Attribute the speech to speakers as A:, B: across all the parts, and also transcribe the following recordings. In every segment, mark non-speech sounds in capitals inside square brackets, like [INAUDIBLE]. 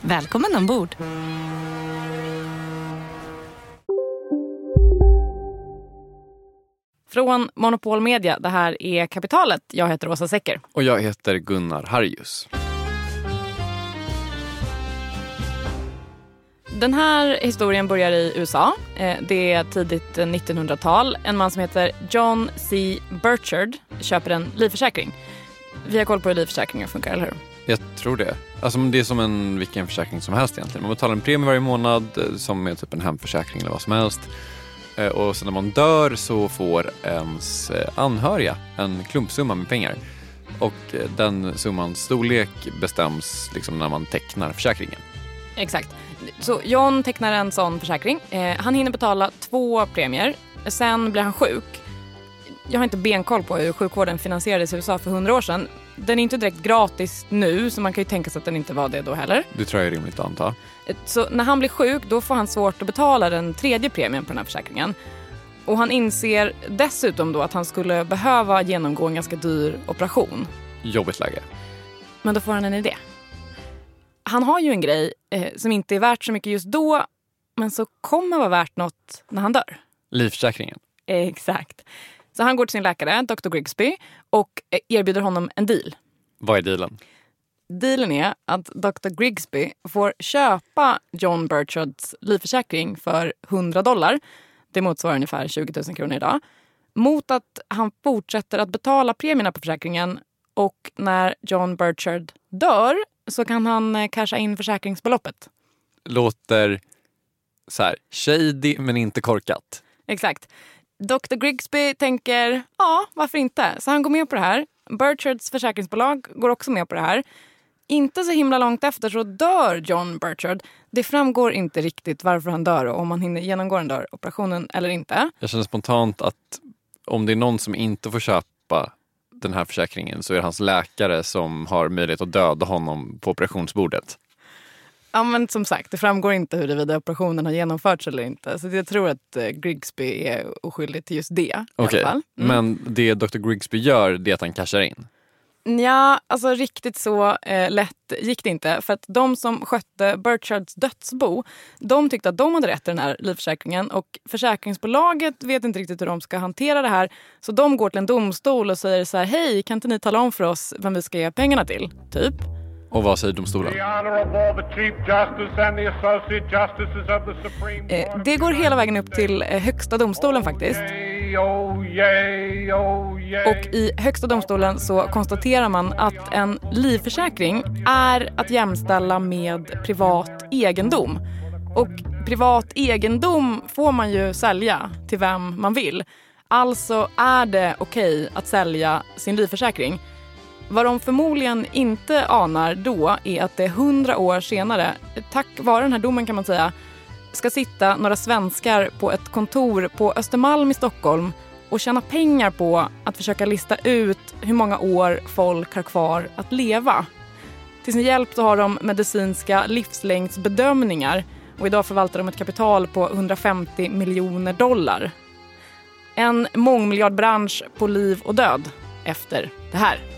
A: Välkommen ombord!
B: Från Monopol Media, det här är Kapitalet. Jag heter Åsa Secker.
C: Och jag heter Gunnar Harjus.
B: Den här historien börjar i USA. Eh, det är tidigt 1900-tal. En man som heter John C. Burchard köper en livförsäkring. Vi har koll på hur livförsäkringar funkar, eller hur?
C: Jag tror det. Alltså, det är som en, vilken försäkring som helst egentligen. Man betalar en premie varje månad eh, som är typ en hemförsäkring eller vad som helst. Eh, och sen när man dör så får ens eh, anhöriga en klumpsumma med pengar. Och den summans storlek bestäms liksom när man tecknar försäkringen.
B: Exakt. Så John tecknar en sån försäkring. Han hinner betala två premier. Sen blir han sjuk. Jag har inte benkoll på hur sjukvården finansierades i USA för hundra år sedan. Den är inte direkt gratis nu, så man kan ju tänka sig att den inte var det då heller.
C: Det tror jag är rimligt att anta.
B: Så när han blir sjuk då får han svårt att betala den tredje premien på den här försäkringen. Och han inser dessutom då att han skulle behöva genomgå en ganska dyr operation.
C: Jobbigt läge.
B: Men då får han en idé han har ju en grej eh, som inte är värt så mycket just då men så kommer vara värt något när han dör.
C: Livförsäkringen?
B: exakt. Så han går till sin läkare, Dr. Grigsby, och eh, erbjuder honom en deal.
C: Vad är dealen?
B: Dealen är att Dr. Grigsby får köpa John Burchards livförsäkring för 100 dollar. Det motsvarar ungefär 20 000 kronor idag. Mot att han fortsätter att betala premierna på försäkringen och när John Burchard dör så kan han eh, casha in försäkringsbeloppet.
C: Låter så här, shady men inte korkat.
B: Exakt. Dr Grigsby tänker, ja varför inte? Så han går med på det här. Burchards försäkringsbolag går också med på det här. Inte så himla långt efter så dör John Burchard. Det framgår inte riktigt varför han dör och om han hinner genomgå den där operationen eller inte.
C: Jag känner spontant att om det är någon som inte får köpa den här försäkringen så är det hans läkare som har möjlighet att döda honom på operationsbordet.
B: Ja men som sagt, det framgår inte huruvida operationen har genomförts eller inte. Så jag tror att eh, Grigsby är oskyldig till just det.
C: Okej,
B: okay. mm.
C: men det Dr Grigsby gör det är att han cashar in?
B: Ja, alltså riktigt så eh, lätt gick det inte. För att de som skötte Burchards dödsbo, de tyckte att de hade rätt i den här livförsäkringen. Och försäkringsbolaget vet inte riktigt hur de ska hantera det här. Så de går till en domstol och säger så här, hej, kan inte ni tala om för oss vem vi ska ge pengarna till? Typ.
C: Och vad säger domstolen?
B: Det går hela vägen upp till eh, Högsta domstolen faktiskt. Och i Högsta domstolen så konstaterar man att en livförsäkring är att jämställa med privat egendom. Och privat egendom får man ju sälja till vem man vill. Alltså är det okej okay att sälja sin livförsäkring. Vad de förmodligen inte anar då är att det hundra år senare, tack vare den här domen kan man säga, ska sitta några svenskar på ett kontor på Östermalm i Stockholm och tjäna pengar på att försöka lista ut hur många år folk har kvar att leva. Till sin hjälp så har de medicinska livslängdsbedömningar och idag förvaltar de ett kapital på 150 miljoner dollar. En mångmiljardbransch på liv och död efter det här.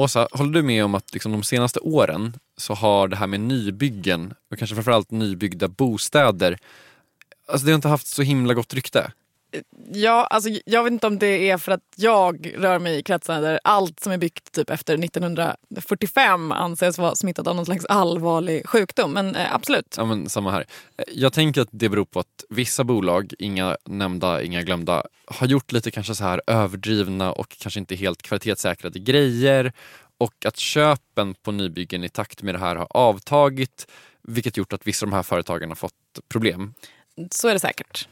C: Åsa, håller du med om att liksom de senaste åren så har det här med nybyggen och kanske framförallt nybyggda bostäder, alltså det har inte haft så himla gott rykte?
B: Ja, alltså, jag vet inte om det är för att jag rör mig i kretsar där allt som är byggt typ efter 1945 anses vara smittat av någon slags allvarlig sjukdom. Men eh, absolut.
C: Ja, men samma här. Jag tänker att det beror på att vissa bolag, inga nämnda, inga glömda, har gjort lite kanske så här överdrivna och kanske inte helt kvalitetssäkrade grejer och att köpen på nybyggen i takt med det här har avtagit vilket gjort att vissa av de här företagen har fått problem.
B: Så är det säkert.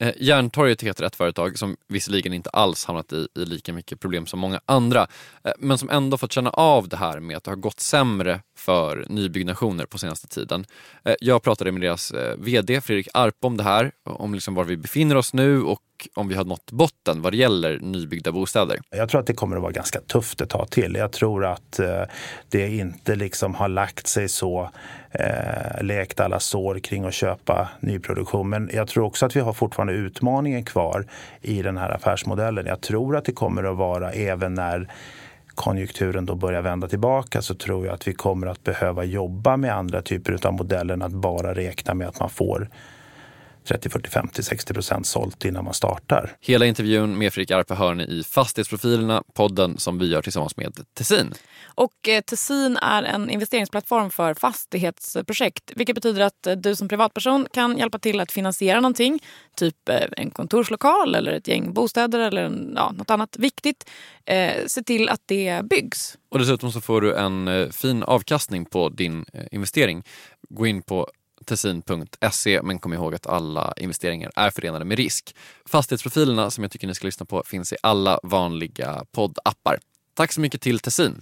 C: Eh, Järntorget heter ett företag som visserligen inte alls hamnat i, i lika mycket problem som många andra eh, men som ändå fått känna av det här med att det har gått sämre för nybyggnationer på senaste tiden. Eh, jag pratade med deras eh, VD Fredrik Arpe om det här, om liksom var vi befinner oss nu och om vi har nått botten vad det gäller nybyggda bostäder.
D: Jag tror att det kommer att vara ganska tufft ett tag till. Jag tror att eh, det inte liksom har lagt sig så, eh, lekt alla sår kring att köpa nyproduktion. Men jag tror också att vi har fortfarande utmaningen kvar i den här affärsmodellen. Jag tror att det kommer att vara även när konjunkturen då börjar vända tillbaka så tror jag att vi kommer att behöva jobba med andra typer av modeller än att bara räkna med att man får 30, 40, 50, 60 procent sålt innan man startar.
C: Hela intervjun med Fredrik Arpe hör ni i Fastighetsprofilerna, podden som vi gör tillsammans med Tessin.
B: Och eh, Tessin är en investeringsplattform för fastighetsprojekt. Vilket betyder att eh, du som privatperson kan hjälpa till att finansiera någonting. Typ eh, en kontorslokal eller ett gäng bostäder eller en, ja, något annat viktigt. Eh, se till att det byggs.
C: Och dessutom så får du en fin avkastning på din investering. Gå in på tessin.se men kom ihåg att alla investeringar är förenade med risk. Fastighetsprofilerna som jag tycker ni ska lyssna på finns i alla vanliga poddappar. Tack så mycket till Tessin.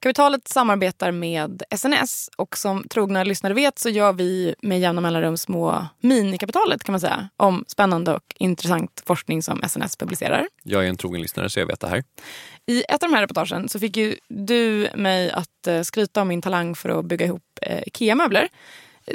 B: Kapitalet samarbetar med SNS och som trogna lyssnare vet så gör vi med jämna mellanrum små minikapitalet kan man säga om spännande och intressant forskning som SNS publicerar.
C: Jag är en trogen lyssnare så jag vet det här.
B: I ett av de här reportagen så fick ju du mig att eh, skryta om min talang för att bygga ihop eh, IKEA-möbler.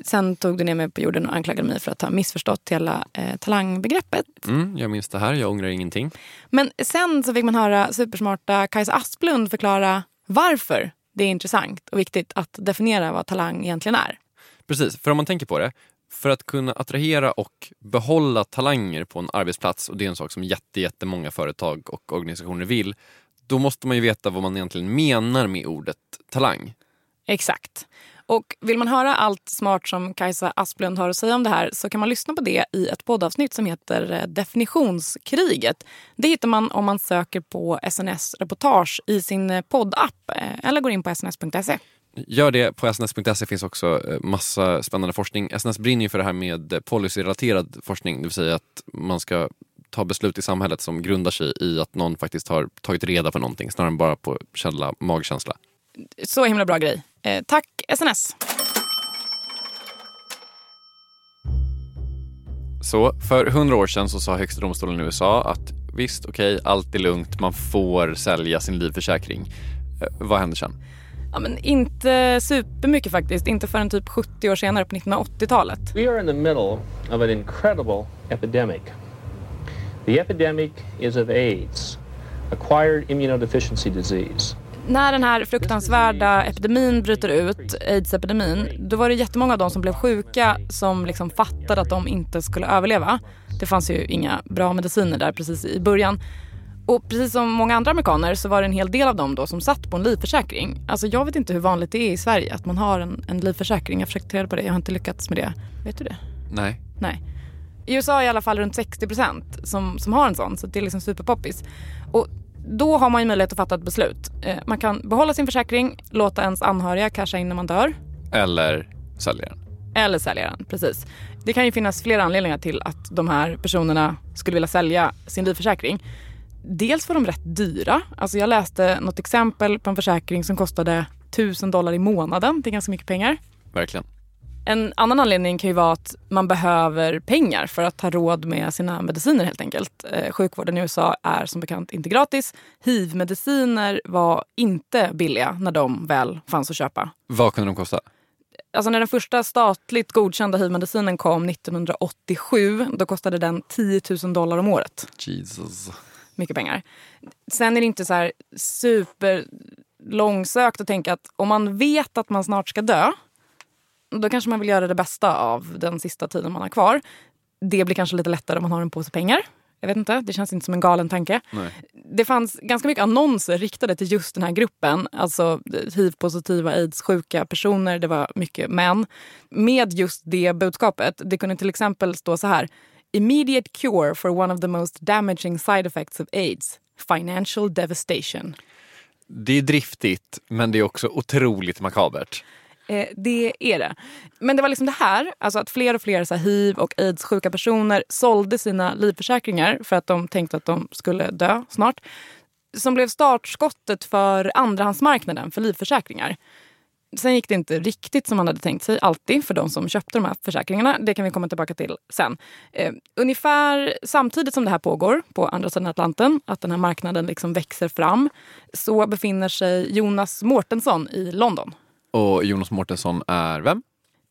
B: Sen tog du ner mig på jorden och anklagade mig för att ha missförstått hela eh, talangbegreppet.
C: Mm, jag minns det här, jag ångrar ingenting.
B: Men sen så fick man höra supersmarta Kajsa Asplund förklara varför det är intressant och viktigt att definiera vad talang egentligen är.
C: Precis, för om man tänker på det. För att kunna attrahera och behålla talanger på en arbetsplats, och det är en sak som jätte, jättemånga företag och organisationer vill, då måste man ju veta vad man egentligen menar med ordet talang.
B: Exakt. Och vill man höra allt smart som Kajsa Asplund har att säga om det här så kan man lyssna på det i ett poddavsnitt som heter eh, Definitionskriget. Det hittar man om man söker på SNS Reportage i sin eh, poddapp eh, eller går in på sns.se.
C: Gör det. På sns.se finns också massa spännande forskning. SNS brinner ju för det här med policyrelaterad forskning, det vill säga att man ska ta beslut i samhället som grundar sig i att någon faktiskt har tagit reda på någonting snarare än bara på källa, magkänsla.
B: Så himla bra grej. Eh, tack SNS.
C: Så för hundra år sedan så sa Högsta domstolen i USA att visst, okej, okay, allt är lugnt, man får sälja sin livförsäkring. Eh, vad händer sen?
B: Ja, men inte supermycket faktiskt. Inte förrän typ 70 år senare på 1980-talet.
E: We are in the middle of an incredible epidemic. The epidemic is of AIDS, acquired immunodeficiency disease.
B: När den här fruktansvärda epidemin bryter ut, aids-epidemin, då var det jättemånga av de som blev sjuka som liksom fattade att de inte skulle överleva. Det fanns ju inga bra mediciner där precis i början. Och precis som många andra amerikaner så var det en hel del av dem då som satt på en livförsäkring. Alltså jag vet inte hur vanligt det är i Sverige att man har en, en livförsäkring. Jag har försökt ta reda på det, jag har inte lyckats med det. Vet du det?
C: Nej.
B: Nej. I USA är i alla fall runt 60 procent som, som har en sån, så det är liksom superpoppis. Och då har man ju möjlighet att fatta ett beslut. Eh, man kan behålla sin försäkring, låta ens anhöriga casha in när man dör.
C: Eller sälja den.
B: Eller sälja den, precis. Det kan ju finnas flera anledningar till att de här personerna skulle vilja sälja sin livförsäkring. Dels var de rätt dyra. Alltså jag läste något exempel på en försäkring som kostade 1000 dollar i månaden. Det är ganska mycket pengar.
C: Verkligen.
B: En annan anledning kan ju vara att man behöver pengar för att ha råd med sina mediciner helt enkelt. Eh, sjukvården i USA är som bekant inte gratis. Hiv-mediciner var inte billiga när de väl fanns att köpa.
C: Vad kunde de kosta?
B: Alltså när den första statligt godkända hiv-medicinen kom 1987, då kostade den 10 000 dollar om året.
C: Jesus.
B: Mycket pengar. Sen är det inte så här super långsökt att tänka att om man vet att man snart ska dö då kanske man vill göra det bästa av den sista tiden man har kvar. Det blir kanske lite lättare om man har en påse pengar. Jag vet inte, det känns inte som en galen tanke.
C: Nej.
B: Det fanns ganska mycket annonser riktade till just den här gruppen. Alltså hiv-positiva, aids-sjuka personer. Det var mycket män. Med just det budskapet. Det kunde till exempel stå så här. Immediate cure for one of the most damaging side effects of aids. Financial devastation.
C: Det är driftigt, men det är också otroligt makabert.
B: Eh, det är det. Men det var liksom det här, alltså att fler och fler så här, hiv och aids-sjuka personer sålde sina livförsäkringar för att de tänkte att de skulle dö snart. Som blev startskottet för andrahandsmarknaden för livförsäkringar. Sen gick det inte riktigt som man hade tänkt sig, alltid, för de som köpte de här försäkringarna. Det kan vi komma tillbaka till sen. Eh, ungefär samtidigt som det här pågår på andra sidan Atlanten, att den här marknaden liksom växer fram, så befinner sig Jonas Mårtensson i London.
C: Och Jonas Mårtensson är vem?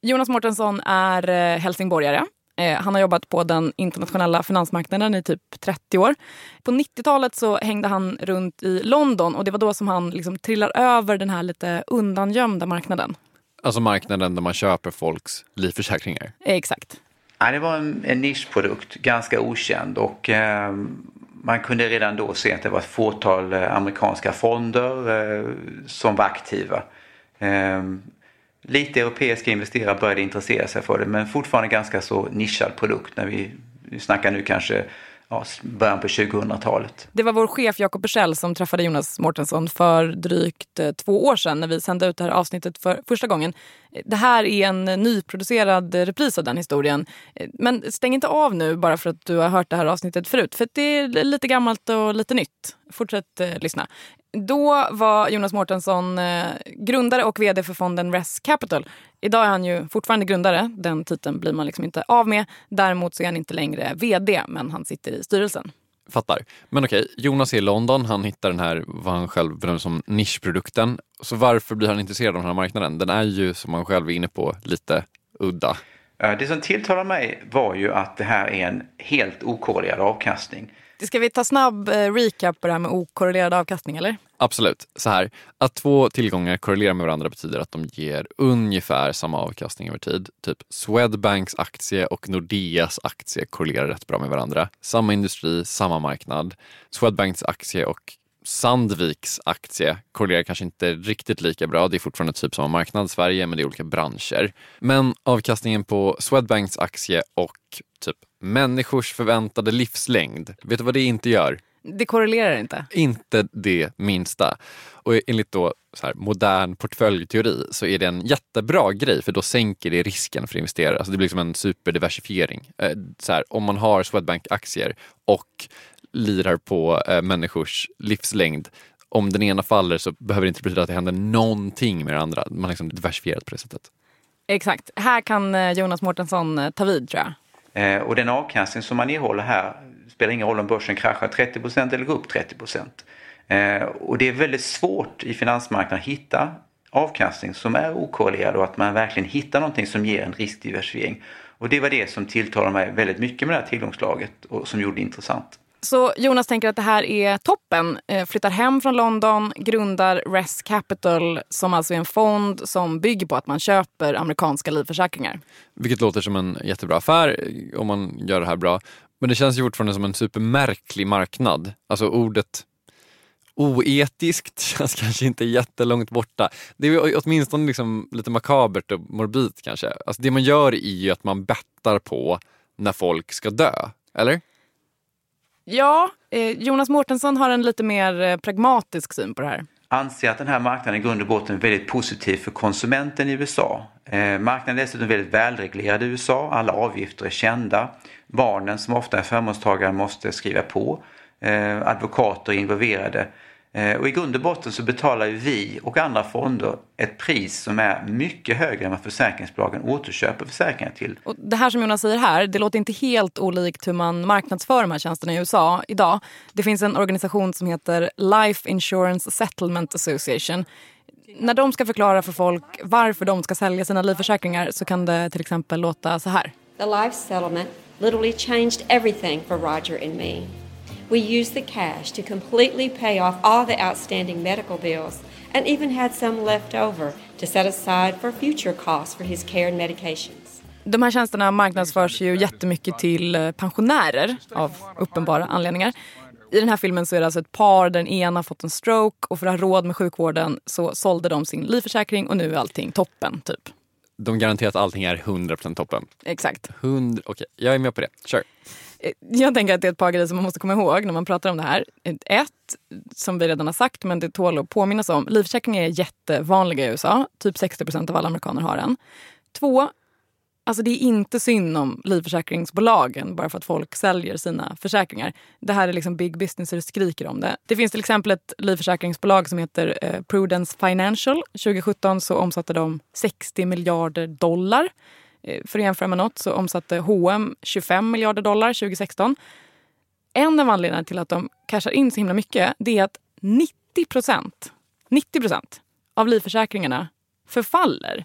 B: Jonas Mårtensson är eh, helsingborgare. Eh, han har jobbat på den internationella finansmarknaden i typ 30 år. På 90-talet så hängde han runt i London och det var då som han liksom trillar över den här lite undangömda marknaden.
C: Alltså marknaden där man köper folks livförsäkringar?
B: Eh, exakt.
F: Ja, det var en, en nischprodukt, ganska okänd och eh, man kunde redan då se att det var ett fåtal amerikanska fonder eh, som var aktiva. Ehm, lite europeiska investerare började intressera sig för det men fortfarande ganska så nischad produkt när vi, vi snackar nu kanske ja, början på 2000-talet.
B: Det var vår chef Jakob Bursell som träffade Jonas Mårtensson för drygt eh, två år sedan när vi sände ut det här avsnittet för första gången. Det här är en nyproducerad repris av den historien. Eh, men stäng inte av nu bara för att du har hört det här avsnittet förut. För det är lite gammalt och lite nytt. Fortsätt eh, lyssna. Då var Jonas Mårtensson eh, grundare och vd för fonden Res Capital. Idag är han ju fortfarande grundare. Den titeln blir man liksom inte av med. Däremot så är han inte längre vd, men han sitter i styrelsen.
C: Fattar. Men okej, Jonas är i London. Han hittar den här, vad han själv bedömer som nischprodukten. Så varför blir han intresserad av den här marknaden? Den är ju, som han själv är inne på, lite udda.
F: Det som tilltalar mig var ju att det här är en helt okorrelerad avkastning.
B: Ska vi ta snabb eh, recap på det här med okorrelerad avkastning eller?
C: Absolut. Så här, att två tillgångar korrelerar med varandra betyder att de ger ungefär samma avkastning över tid. Typ Swedbanks aktie och Nordeas aktie korrelerar rätt bra med varandra. Samma industri, samma marknad. Swedbanks aktie och Sandviks aktie korrelerar kanske inte riktigt lika bra. Det är fortfarande typ samma marknad, Sverige, men det är olika branscher. Men avkastningen på Swedbanks aktie och typ människors förväntade livslängd, vet du vad det inte gör?
B: Det korrelerar inte?
C: Inte det minsta. Och enligt då så här, modern portföljteori så är det en jättebra grej för då sänker det risken för investerare. Alltså det blir som en superdiversifiering. Eh, så här, om man har Swedbank-aktier och lirar på eh, människors livslängd. Om den ena faller så behöver det inte betyda att det händer någonting med den andra. Man har liksom diversifierat på det sättet.
B: Exakt. Här kan eh, Jonas Mårtensson ta vid tror jag.
F: Eh, och den avkastning som man erhåller här spelar ingen roll om börsen kraschar 30% eller går upp 30 eh, Och det är väldigt svårt i finansmarknaden att hitta avkastning som är okorrelerad och att man verkligen hittar någonting som ger en riskdiversifiering. Och det var det som tilltalade mig väldigt mycket med det här tillgångslaget och som gjorde det intressant.
B: Så Jonas tänker att det här är toppen. Eh, flyttar hem från London, grundar Res Capital som alltså är en fond som bygger på att man köper amerikanska livförsäkringar.
C: Vilket låter som en jättebra affär eh, om man gör det här bra. Men det känns ju fortfarande som en supermärklig marknad. Alltså ordet oetiskt [LAUGHS] känns kanske inte jättelångt borta. Det är åtminstone liksom lite makabert och morbid kanske. Alltså det man gör är ju att man bettar på när folk ska dö, eller?
B: Ja, eh, Jonas Mårtensson har en lite mer eh, pragmatisk syn på det här.
F: Anser att den här marknaden i grund och botten är väldigt positiv för konsumenten i USA. Eh, marknaden är dessutom väldigt välreglerad i USA. Alla avgifter är kända. Barnen som ofta är förmånstagare måste skriva på. Eh, advokater är involverade. Eh, och i grund och botten så betalar vi och andra fonder ett pris som är mycket högre än vad försäkringsbolagen återköper försäkringar till.
B: Och det här som Jonas säger här, det låter inte helt olikt hur man marknadsför de här tjänsterna i USA idag. Det finns en organisation som heter Life Insurance Settlement Association. När de ska förklara för folk varför de ska sälja sina livförsäkringar så kan det till exempel låta så här.
G: The life settlement literally changed everything for Roger and me. We used the cash to completely pay off all the outstanding medical bills and even had some left over to set aside for future costs for his care and medications.
B: De här tjänsterna marknadsförs ju jättemycket till eh, pensionärer av uppenbara anledningar. I den här filmen så är det alltså ett par där den ena fått en stroke och för att ha råd med sjukvården så sålde de sin livförsäkring och nu är allting toppen typ.
C: De garanterar att allting är 100% toppen?
B: Exakt.
C: 100, Okej, okay. jag är med på det. Kör.
B: Eh, Eh, jag tänker att det är ett par grejer som man måste komma ihåg när man pratar om det här. Ett, som vi redan har sagt, men det tål att påminnas om. Livförsäkringar är jättevanliga i USA. Typ 60 procent av alla amerikaner har en. Två, alltså det är inte synd om livförsäkringsbolagen bara för att folk säljer sina försäkringar. Det här är liksom big business och det skriker om det. Det finns till exempel ett livförsäkringsbolag som heter eh, Prudence Financial. 2017 så omsatte de 60 miljarder dollar. Eh, för att jämföra med något så omsatte H&M 25 miljarder dollar 2016. En av anledningarna till att de cashar in så himla mycket det är att 90 procent 90 procent av livförsäkringarna förfaller.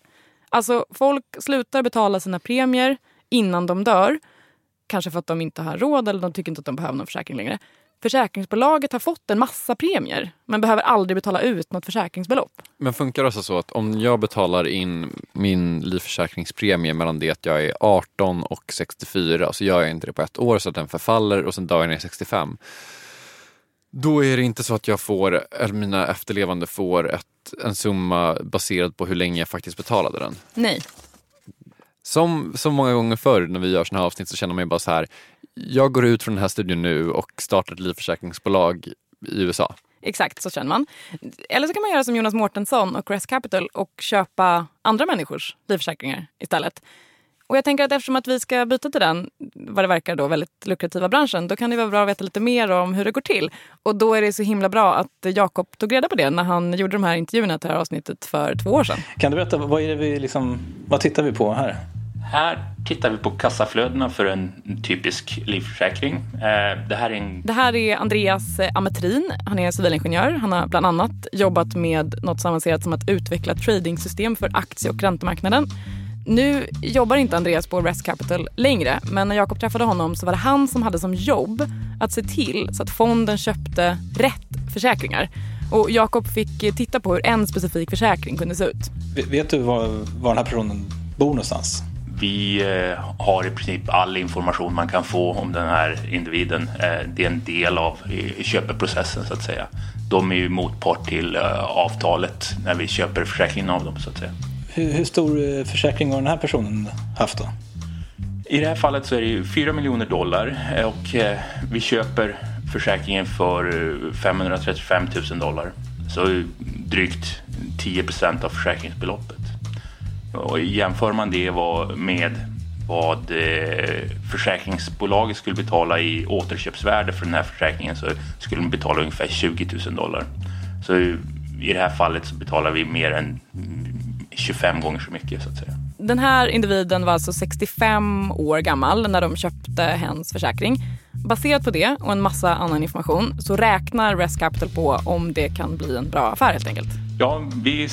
B: Alltså folk slutar betala sina premier innan de dör. Kanske för att de inte har råd eller de tycker inte att de behöver någon försäkring längre försäkringsbolaget har fått en massa premier men behöver aldrig betala ut något försäkringsbelopp.
C: Men funkar det alltså så att om jag betalar in min livförsäkringspremie mellan det att jag är 18 och 64 så gör jag inte det på ett år så att den förfaller och sen dör jag när jag är 65. Då är det inte så att jag får, eller mina efterlevande får ett, en summa baserad på hur länge jag faktiskt betalade den?
B: Nej.
C: Som så många gånger förr när vi gör såna här avsnitt så känner man ju bara så här, jag går ut från den här studion nu och startar ett livförsäkringsbolag i USA.
B: Exakt, så känner man. Eller så kan man göra som Jonas Mårtensson och Crest Capital och köpa andra människors livförsäkringar istället. Och jag tänker att eftersom att vi ska byta till den, vad det verkar då, väldigt lukrativa branschen, då kan det vara bra att veta lite mer om hur det går till. Och då är det så himla bra att Jakob tog reda på det när han gjorde de här intervjuerna till det här avsnittet för två år sedan.
H: Kan du berätta, vad, är det vi liksom, vad tittar vi på här?
I: Här tittar vi på kassaflödena för en typisk livförsäkring. Eh, det här är, en...
B: det här är Andreas eh, Ametrin. Han är civilingenjör. Han har bland annat jobbat med något så avancerat som att utveckla tradingsystem för aktie och räntemarknaden. Nu jobbar inte Andreas på Rest Capital längre, men när Jakob träffade honom så var det han som hade som jobb att se till så att fonden köpte rätt försäkringar. Och Jakob fick titta på hur en specifik försäkring kunde se ut.
H: Vet du var, var den här personen bor någonstans?
I: Vi eh, har i princip all information man kan få om den här individen. Eh, det är en del av köpeprocessen så att säga. De är ju motpart till eh, avtalet när vi köper försäkringen av dem så att säga.
H: Hur, hur stor försäkring har den här personen haft då?
I: I det här fallet så är det 4 miljoner dollar och vi köper försäkringen för 535 000 dollar. Så drygt 10 procent av försäkringsbeloppet. Och jämför man det med vad eh, försäkringsbolaget skulle betala i återköpsvärde för den här försäkringen så skulle de betala ungefär 20 000 dollar. Så i det här fallet så betalar vi mer än 25 gånger så mycket så att säga.
B: Den här individen var alltså 65 år gammal när de köpte hens försäkring. Baserat på det och en massa annan information så räknar Rest Capital på om det kan bli en bra affär helt enkelt.
I: Ja, vi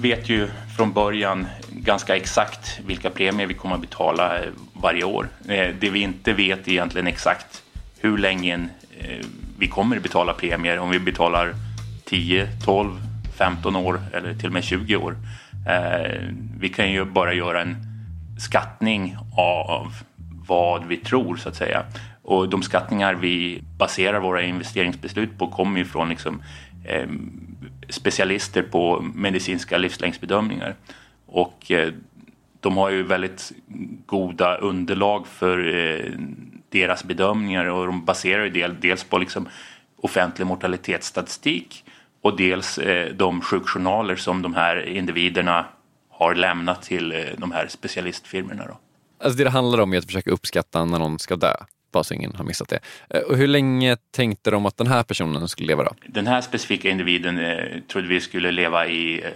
I: vet ju från början ganska exakt vilka premier vi kommer att betala eh, varje år. Eh, det vi inte vet är egentligen exakt hur länge eh, vi kommer att betala premier, om vi betalar 10, 12, 15 år eller till och med 20 år. Vi kan ju bara göra en skattning av vad vi tror så att säga. Och de skattningar vi baserar våra investeringsbeslut på kommer ju från liksom, specialister på medicinska livslängdsbedömningar. Och eh, de har ju väldigt goda underlag för eh, deras bedömningar och de baserar ju dels på liksom offentlig mortalitetsstatistik och dels eh, de sjukjournaler som de här individerna har lämnat till de här specialistfirmorna. Då.
C: Alltså det det handlar om är att försöka uppskatta när någon ska dö bara så ingen har missat det. Eh, och hur länge tänkte de att den här personen skulle leva då?
I: Den här specifika individen eh, trodde vi skulle leva i eh,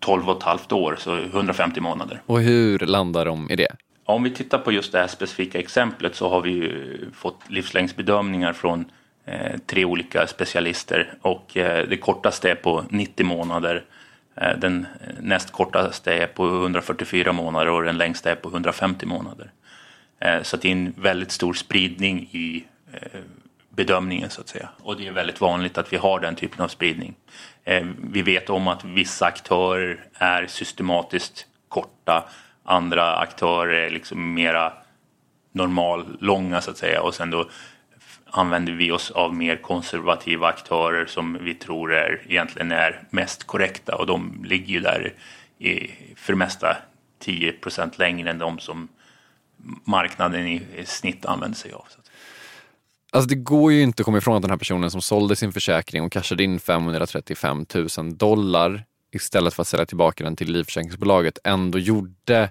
I: 12 och ett halvt år, så 150 månader.
C: Och hur landar de i det?
I: Om vi tittar på just det här specifika exemplet så har vi fått livslängdsbedömningar från eh, tre olika specialister och eh, det kortaste är på 90 månader. Eh, den näst kortaste är på 144 månader och den längsta är på 150 månader. Eh, så det är en väldigt stor spridning i eh, bedömningen så att säga. Och det är väldigt vanligt att vi har den typen av spridning. Eh, vi vet om att vissa aktörer är systematiskt korta, andra aktörer är liksom mera normal långa så att säga och sen då använder vi oss av mer konservativa aktörer som vi tror är, egentligen är mest korrekta och de ligger ju där i, för det mesta 10% längre än de som marknaden i, snitt använder sig av.
C: Alltså det går ju inte att komma ifrån att den här personen som sålde sin försäkring och cashade in 535 000 dollar istället för att sälja tillbaka den till livförsäkringsbolaget ändå gjorde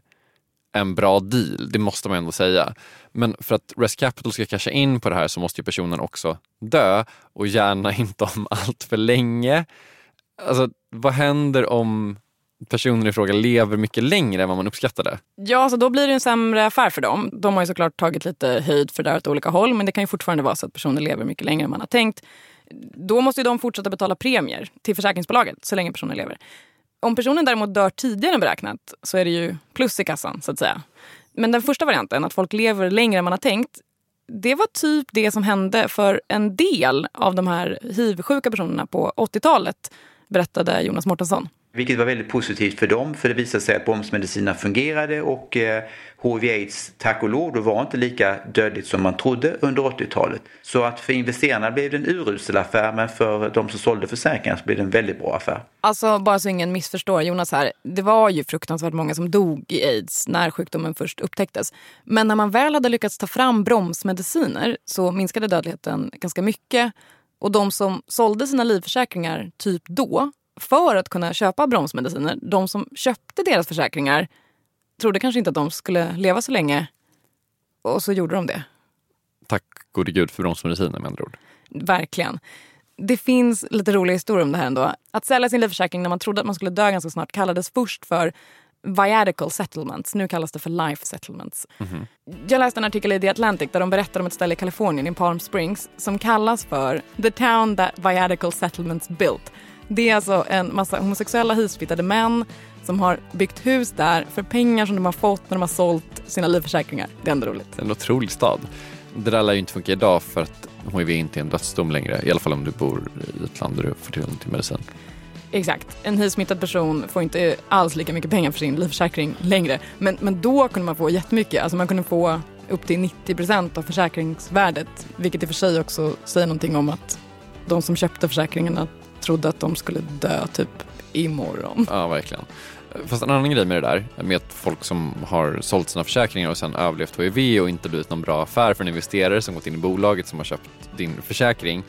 C: en bra deal. Det måste man ändå säga. Men för att Rest Capital ska casha in på det här så måste ju personen också dö och gärna [LAUGHS] inte om allt för länge. Alltså vad händer om personen i fråga lever mycket längre än vad man uppskattade.
B: Ja, så då blir det en sämre affär för dem. De har ju såklart tagit lite höjd för det här åt olika håll men det kan ju fortfarande vara så att personer lever mycket längre än man har tänkt. Då måste ju de fortsätta betala premier till försäkringsbolaget så länge personen lever. Om personen däremot dör tidigare än beräknat så är det ju plus i kassan så att säga. Men den första varianten, att folk lever längre än man har tänkt, det var typ det som hände för en del av de här hiv-sjuka personerna på 80-talet, berättade Jonas Mårtensson.
F: Vilket var väldigt positivt för dem för det visade sig att bromsmedicinerna fungerade och eh, HIV-aids tack och lov då var inte lika dödligt som man trodde under 80-talet. Så att för investerarna blev det en urusel affär men för de som sålde försäkringar så blev det en väldigt bra affär.
B: Alltså bara så ingen missförstår Jonas här. Det var ju fruktansvärt många som dog i aids när sjukdomen först upptäcktes. Men när man väl hade lyckats ta fram bromsmediciner så minskade dödligheten ganska mycket. Och de som sålde sina livförsäkringar typ då för att kunna köpa bromsmediciner. De som köpte deras försäkringar trodde kanske inte att de skulle leva så länge. Och så gjorde de det.
C: Tack gode gud för bromsmediciner med andra ord.
B: Verkligen. Det finns lite roliga historier om det här ändå. Att sälja sin livförsäkring när man trodde att man skulle dö ganska snart kallades först för viatical settlements. Nu kallas det för life settlements. Mm -hmm. Jag läste en artikel i The Atlantic där de berättar om ett ställe i Kalifornien, i Palm Springs, som kallas för the town that viatical settlements built. Det är alltså en massa homosexuella hivsmittade män som har byggt hus där för pengar som de har fått när de har sålt sina livförsäkringar. Det är ändå roligt.
C: En otrolig stad. Det där lär ju inte funka idag för att hiv inte är en dödsdom längre. I alla fall om du bor i ett land där du får tillgång till medicin.
B: Exakt. En hiv-smittad person får inte alls lika mycket pengar för sin livförsäkring längre. Men, men då kunde man få jättemycket. Alltså man kunde få upp till 90 procent av försäkringsvärdet. Vilket i och för sig också säger någonting om att de som köpte försäkringarna trodde att de skulle dö typ imorgon.
C: Ja, verkligen. Fast en annan grej med det där, med att folk som har sålt sina försäkringar och sen överlevt HIV och inte blivit någon bra affär för en investerare som gått in i bolaget som har köpt din försäkring.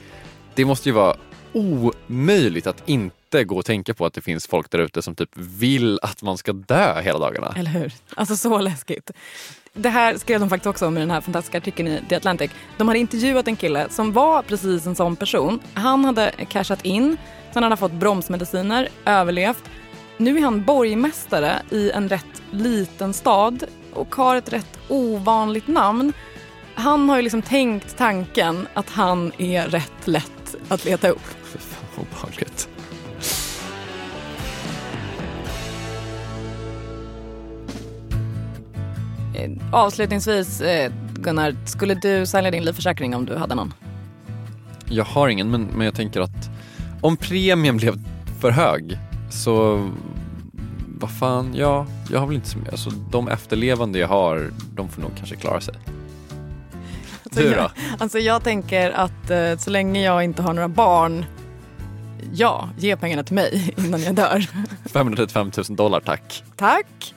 C: Det måste ju vara omöjligt att inte inte gå och tänka på att det finns folk där ute som typ vill att man ska dö hela dagarna.
B: Eller hur? Alltså så läskigt. Det här skrev de faktiskt också om i den här fantastiska artikeln i The Atlantic. De hade intervjuat en kille som var precis en sån person. Han hade cashat in, sen hade han fått bromsmediciner, överlevt. Nu är han borgmästare i en rätt liten stad och har ett rätt ovanligt namn. Han har ju liksom tänkt tanken att han är rätt lätt att leta upp. [LAUGHS]
C: Fy fan vad obehagligt.
B: Avslutningsvis, eh, Gunnar, skulle du sälja din livförsäkring om du hade någon?
C: Jag har ingen, men, men jag tänker att om premien blev för hög så vad fan, ja, jag har väl inte så mycket, alltså de efterlevande jag har, de får nog kanske klara sig.
B: Alltså,
C: Du då?
B: Jag, alltså jag tänker att eh, så länge jag inte har några barn, ja, ge pengarna till mig [LAUGHS] innan jag dör. [LAUGHS]
C: 535 000 dollar tack.
B: Tack!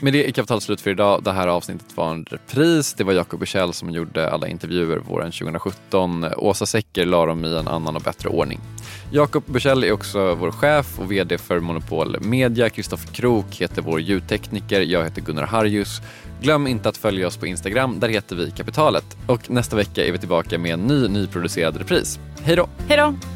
C: Med det är Kapital slut för idag. Det här avsnittet var en repris. Det var Jakob Bursell som gjorde alla intervjuer våren 2017. Åsa Secker la dem i en annan och bättre ordning. Jakob Bursell är också vår chef och VD för Monopol Media. Kristoffer Krook heter vår ljudtekniker. Jag heter Gunnar Harjus. Glöm inte att följa oss på Instagram. Där heter vi Kapitalet. Och nästa vecka är vi tillbaka med en ny nyproducerad repris. Hej då!
B: Hej då!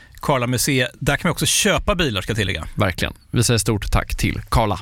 J: Karla Museet. Där kan man också köpa bilar ska jag tillägga.
C: Verkligen. Vi säger stort tack till Karla.